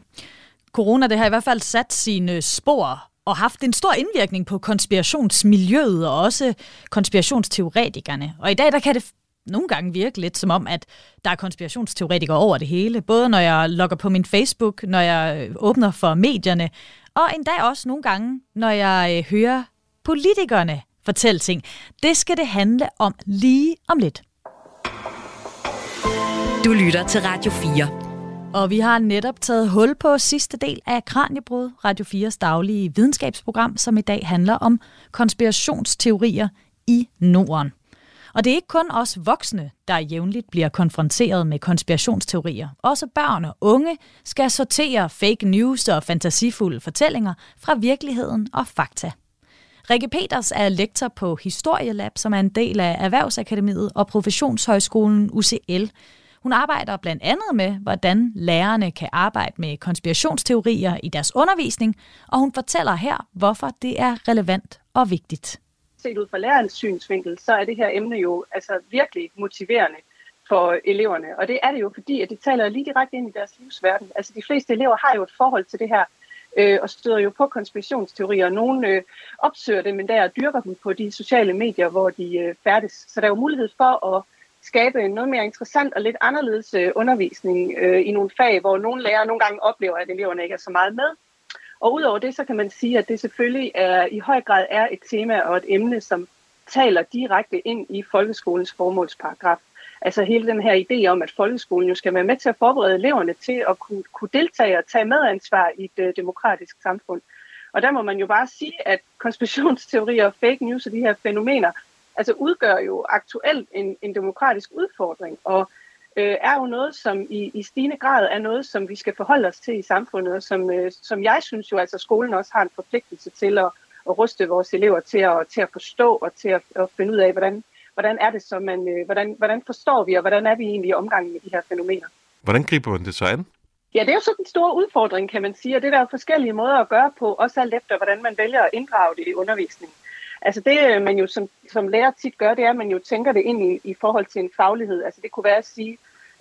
Corona, det har i hvert fald sat sine spor og haft en stor indvirkning på konspirationsmiljøet og også konspirationsteoretikerne. Og i dag, der kan det nogle gange virke lidt som om, at der er konspirationsteoretikere over det hele. Både når jeg logger på min Facebook, når jeg åbner for medierne, og endda også nogle gange, når jeg øh, hører politikerne fortælle ting. Det skal det handle om lige om lidt. Du lytter til Radio 4. Og vi har netop taget hul på sidste del af Kranjebrud, Radio 4's daglige videnskabsprogram, som i dag handler om konspirationsteorier i Norden. Og det er ikke kun os voksne, der jævnligt bliver konfronteret med konspirationsteorier. Også børn og unge skal sortere fake news og fantasifulde fortællinger fra virkeligheden og fakta. Rikke Peters er lektor på Historielab, som er en del af Erhvervsakademiet og Professionshøjskolen UCL. Hun arbejder blandt andet med, hvordan lærerne kan arbejde med konspirationsteorier i deres undervisning, og hun fortæller her, hvorfor det er relevant og vigtigt. Set ud fra lærerens synsvinkel, så er det her emne jo altså virkelig motiverende for eleverne. Og det er det jo, fordi at det taler lige direkte ind i deres livsverden. Altså de fleste elever har jo et forhold til det her, øh, og støder jo på konspirationsteorier. Nogle øh, opsøger dem endda og dyrker dem på de sociale medier, hvor de øh, færdes. Så der er jo mulighed for at skabe en noget mere interessant og lidt anderledes øh, undervisning øh, i nogle fag, hvor nogle lærere nogle gange oplever, at eleverne ikke er så meget med. Og udover det, så kan man sige, at det selvfølgelig er, i høj grad er et tema og et emne, som taler direkte ind i folkeskolens formålsparagraf. Altså hele den her idé om, at folkeskolen jo skal være med til at forberede eleverne til at kunne, kunne deltage og tage medansvar i et øh, demokratisk samfund. Og der må man jo bare sige, at konspirationsteorier og fake news og de her fænomener altså udgør jo aktuelt en, en demokratisk udfordring, og øh, er jo noget, som i, i stigende grad er noget, som vi skal forholde os til i samfundet, og som, øh, som jeg synes jo, altså skolen også har en forpligtelse til at, at ruste vores elever til at, til at forstå og til at, at finde ud af, hvordan, hvordan er det så, man, øh, hvordan, hvordan forstår vi, og hvordan er vi egentlig i omgangen med de her fænomener. Hvordan griber man det så an? Ja, det er jo sådan en stor udfordring, kan man sige, og det er der forskellige måder at gøre på, også alt efter, hvordan man vælger at inddrage det i undervisningen. Altså det, øh, man jo som, som lærer tit gør, det er, at man jo tænker det ind i, i forhold til en faglighed. Altså det kunne være at sige,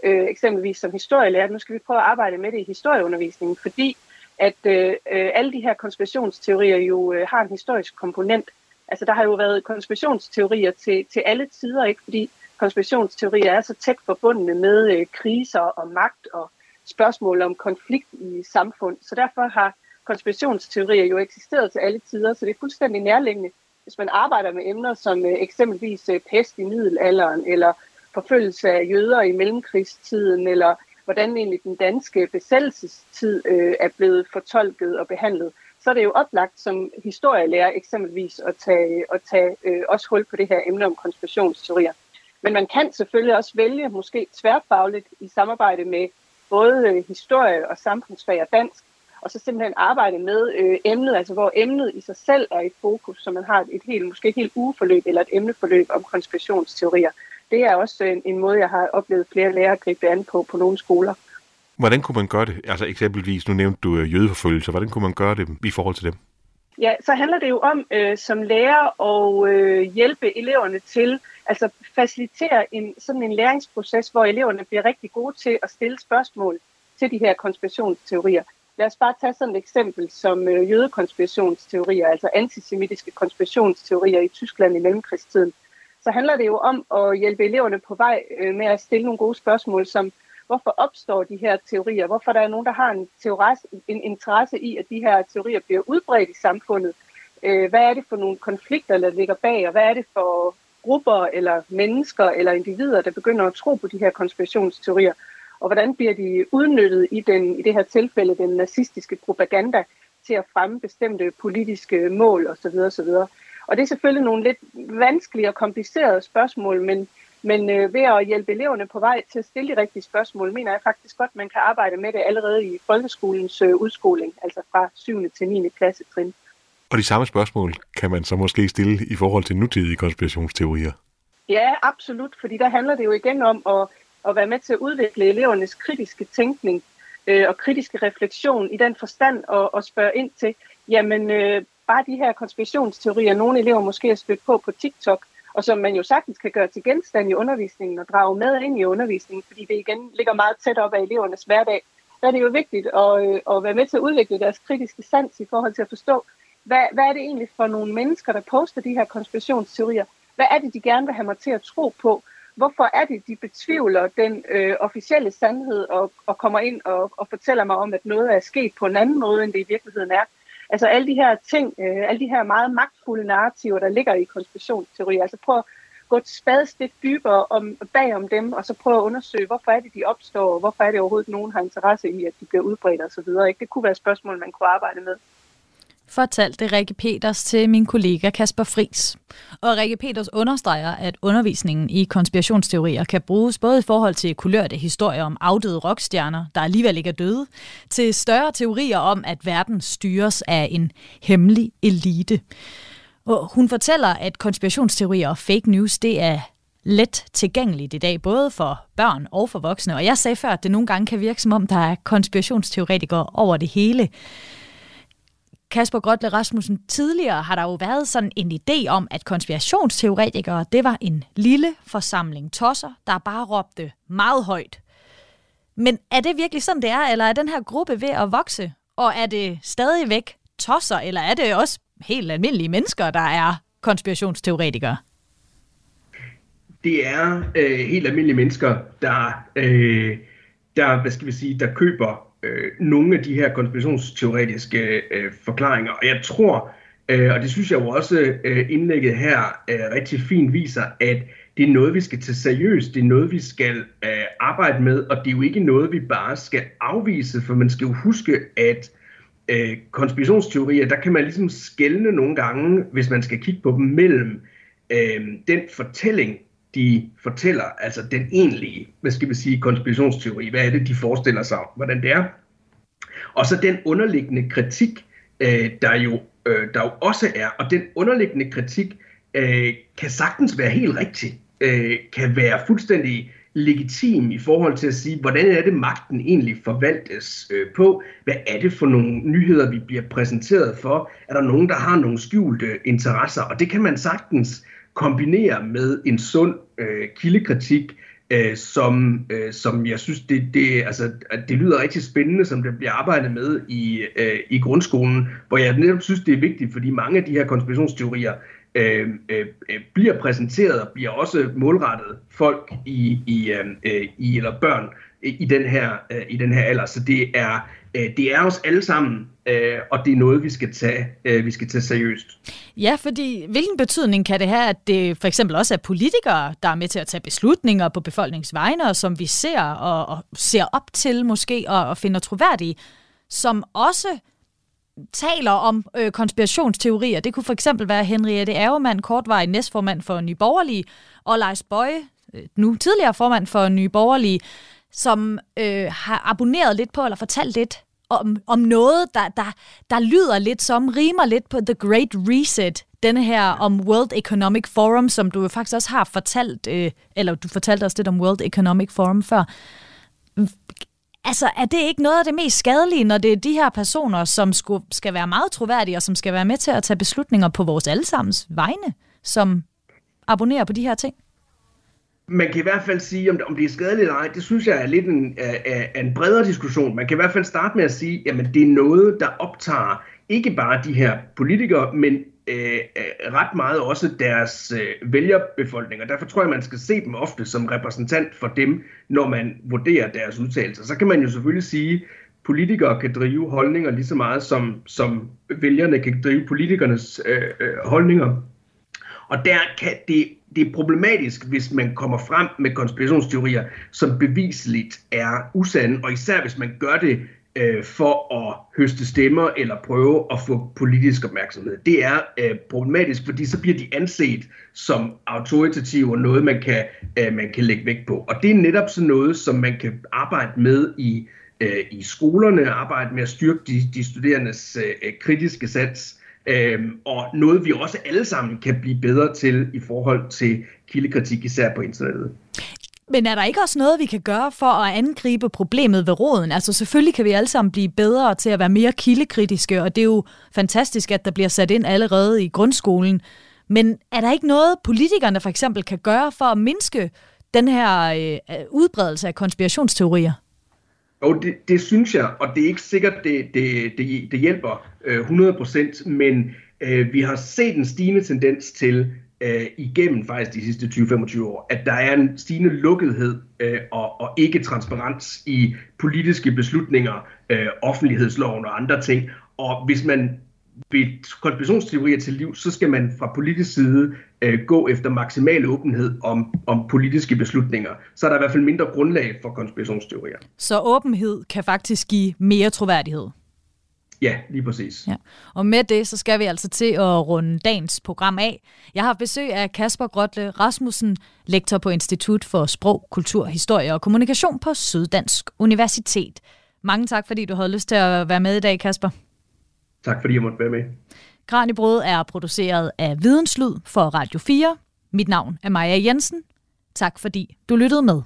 øh, eksempelvis som historielærer, nu skal vi prøve at arbejde med det i historieundervisningen, fordi at øh, øh, alle de her konspirationsteorier jo øh, har en historisk komponent. Altså der har jo været konspirationsteorier til, til alle tider, ikke? fordi konspirationsteorier er så tæt forbundne med øh, kriser og magt og spørgsmål om konflikt i samfund. Så derfor har konspirationsteorier jo eksisteret til alle tider, så det er fuldstændig nærliggende, hvis man arbejder med emner som øh, eksempelvis øh, pest i middelalderen, eller forfølgelse af jøder i mellemkrigstiden, eller hvordan egentlig den danske besættelsestid øh, er blevet fortolket og behandlet, så er det jo oplagt som historielærer eksempelvis at tage, at tage øh, også hul på det her emne om konspirationsteorier. Men man kan selvfølgelig også vælge, måske tværfagligt i samarbejde med både øh, historie og samfundsfag og dansk, og så simpelthen arbejde med øh, emnet, altså hvor emnet i sig selv er i fokus, så man har et helt, måske et helt ugeforløb eller et emneforløb om konspirationsteorier. Det er også en, en måde, jeg har oplevet flere lærere gribe an på på nogle skoler. Hvordan kunne man gøre det? Altså eksempelvis, nu nævnte du øh, jødeforfølgelse. Hvordan kunne man gøre det i forhold til dem? Ja, så handler det jo om øh, som lærer at øh, hjælpe eleverne til, altså facilitere en, sådan en læringsproces, hvor eleverne bliver rigtig gode til at stille spørgsmål til de her konspirationsteorier. Lad os bare tage sådan et eksempel som øh, jødekonspirationsteorier, altså antisemitiske konspirationsteorier i Tyskland i mellemkrigstiden. Så handler det jo om at hjælpe eleverne på vej øh, med at stille nogle gode spørgsmål, som hvorfor opstår de her teorier? Hvorfor der er nogen, der har en, teoris, en interesse i, at de her teorier bliver udbredt i samfundet? Øh, hvad er det for nogle konflikter, der ligger bag, og hvad er det for grupper eller mennesker eller individer, der begynder at tro på de her konspirationsteorier? Og hvordan bliver de udnyttet i, den, i det her tilfælde, den nazistiske propaganda, til at fremme bestemte politiske mål osv. osv. Og det er selvfølgelig nogle lidt vanskelige og komplicerede spørgsmål, men men øh, ved at hjælpe eleverne på vej til at stille de rigtige spørgsmål, mener jeg faktisk godt, at man kan arbejde med det allerede i folkeskolens øh, udskoling, altså fra 7. til 9. klasse trin. Og de samme spørgsmål kan man så måske stille i forhold til nutidige konspirationsteorier? Ja, absolut, fordi der handler det jo igen om at, at være med til at udvikle elevernes kritiske tænkning øh, og kritiske refleksion i den forstand og, og spørge ind til, jamen øh, bare de her konspirationsteorier, nogle elever måske har stødt på på TikTok, og som man jo sagtens kan gøre til genstand i undervisningen og drage med ind i undervisningen, fordi det igen ligger meget tæt op af elevernes hverdag. Der er det jo vigtigt at, øh, at være med til at udvikle deres kritiske sans i forhold til at forstå, hvad, hvad er det egentlig for nogle mennesker, der poster de her konspirationsteorier? Hvad er det, de gerne vil have mig til at tro på? Hvorfor er det, de betvivler den øh, officielle sandhed og, og kommer ind og, og fortæller mig om, at noget er sket på en anden måde, end det i virkeligheden er? Altså alle de her ting, øh, alle de her meget magtfulde narrativer, der ligger i konspirationsteorier. Altså prøv, gå et spadestik dybere om, bag om dem, og så prøve at undersøge, hvorfor er det, de opstår, og hvorfor er det overhovedet, nogen har interesse i, at de bliver udbredt osv. Det kunne være et spørgsmål, man kunne arbejde med fortalte Rikke Peters til min kollega Kasper Fris. Og Rikke Peters understreger, at undervisningen i konspirationsteorier kan bruges både i forhold til kulørte historier om afdøde rockstjerner, der alligevel ikke er døde, til større teorier om, at verden styres af en hemmelig elite. Og hun fortæller, at konspirationsteorier og fake news, det er let tilgængeligt i dag, både for børn og for voksne. Og jeg sagde før, at det nogle gange kan virke som om, der er konspirationsteoretikere over det hele. Kasper Grøtle Rasmussen, tidligere har der jo været sådan en idé om, at konspirationsteoretikere, det var en lille forsamling tosser, der bare råbte meget højt. Men er det virkelig sådan, det er, eller er den her gruppe ved at vokse? Og er det stadigvæk tosser, eller er det også helt almindelige mennesker, der er konspirationsteoretikere? Det er øh, helt almindelige mennesker, der, øh, der, hvad skal vi sige, der køber øh, nogle af de her konspirationsteoretiske øh, forklaringer. Og jeg tror, øh, og det synes jeg jo også øh, indlægget her øh, rigtig fint viser, at det er noget, vi skal tage seriøst, det er noget, vi skal øh, arbejde med, og det er jo ikke noget, vi bare skal afvise, for man skal jo huske, at øh, konspirationsteorier, der kan man ligesom skælne nogle gange, hvis man skal kigge på dem, mellem øh, den fortælling, de fortæller, altså den egentlige, hvad skal vi sige, konspirationsteori, hvad er det, de forestiller sig, hvordan det er. Og så den underliggende kritik, øh, der, jo, øh, der jo også er, og den underliggende kritik øh, kan sagtens være helt rigtig, øh, kan være fuldstændig legitim i forhold til at sige, hvordan er det magten egentlig forvaltes øh, på? Hvad er det for nogle nyheder, vi bliver præsenteret for? Er der nogen, der har nogle skjulte interesser? Og det kan man sagtens kombinere med en sund øh, kildekritik, øh, som, øh, som jeg synes, det, det, altså, det lyder rigtig spændende, som det bliver arbejdet med i, øh, i grundskolen, hvor jeg netop synes, det er vigtigt, fordi mange af de her konspirationsteorier øh, øh, øh bliver præsenteret og bliver også målrettet folk i, i, øh, øh i eller børn i den her øh, i den her alder. Så det er Øh, det er os alle sammen, øh, og det er noget vi skal tage øh, vi skal tage seriøst. Ja, fordi hvilken betydning kan det have, at det for eksempel også er politikere, der er med til at tage beslutninger på befolkningsvegne, og som vi ser og, og ser op til måske og, og finder troværdige, som også taler om øh, konspirationsteorier. Det kunne for eksempel være Henriette Ærgemann, kortvarig næstformand for Nye Borgerlige, og Lars Bøje, nu tidligere formand for Nye Borgerlige, som øh, har abonneret lidt på, eller fortalt lidt om, om noget, der, der, der lyder lidt som, rimer lidt på The Great Reset, denne her om World Economic Forum, som du jo faktisk også har fortalt, øh, eller du fortalte os lidt om World Economic Forum før. Altså, er det ikke noget af det mest skadelige, når det er de her personer, som skulle, skal være meget troværdige, og som skal være med til at tage beslutninger på vores allesammens vegne, som abonnerer på de her ting? Man kan i hvert fald sige, om det, om det er skadeligt eller ej, det synes jeg er lidt en, er, er en bredere diskussion. Man kan i hvert fald starte med at sige, at det er noget, der optager ikke bare de her politikere, men øh, øh ret meget også deres øh, vælgerbefolkninger. Derfor tror jeg, man skal se dem ofte som repræsentant for dem, når man vurderer deres udtalelser. Så kan man jo selvfølgelig sige, politikere kan drive holdninger lige så meget, som, som vælgerne kan drive politikernes øh, øh, holdninger. Og der kan det det er problematisk, hvis man kommer frem med konspirationsteorier, som beviseligt er usande, og især hvis man gør det øh, for at høste stemmer eller prøve at få politisk opmærksomhed. Det er øh, problematisk, fordi så bliver de anset som autoritative og noget, man kan, øh, man kan lægge vægt på. Og det er netop sådan noget, som man kan arbejde med i, øh, i skolerne, arbejde med at styrke de, de studerendes øh, øh kritiske sans, Øhm, og noget vi også alle sammen kan blive bedre til i forhold til kildekritik, især på internettet. Men er der ikke også noget, vi kan gøre for at angribe problemet ved roden? Altså selvfølgelig kan vi alle sammen blive bedre til at være mere kildekritiske, og det er jo fantastisk, at der bliver sat ind allerede i grundskolen. Men er der ikke noget, politikerne for eksempel kan gøre for at mindske den her øh, udbredelse af konspirationsteorier? Og det, det synes jeg, og det er ikke sikkert, det, det, det, det hjælper øh, 100%, men øh, vi har set en stigende tendens til øh, igennem faktisk de sidste 20-25 år, at der er en stigende lukkethed øh, og, og ikke transparens i politiske beslutninger, øh, offentlighedsloven og andre ting. Og hvis man ved konspirationsteorier til liv, så skal man fra politisk side øh, gå efter maksimal åbenhed om, om politiske beslutninger. Så er der i hvert fald mindre grundlag for konspirationsteorier. Så åbenhed kan faktisk give mere troværdighed? Ja, lige præcis. Ja. Og med det, så skal vi altså til at runde dagens program af. Jeg har besøg af Kasper Grotle Rasmussen, lektor på Institut for Sprog, Kultur, Historie og Kommunikation på Syddansk Universitet. Mange tak, fordi du havde lyst til at være med i dag, Kasper. Tak, fordi jeg måtte være med. Kranjebrød er produceret af Videnslyd for Radio 4. Mit navn er Maja Jensen. Tak fordi du lyttede med.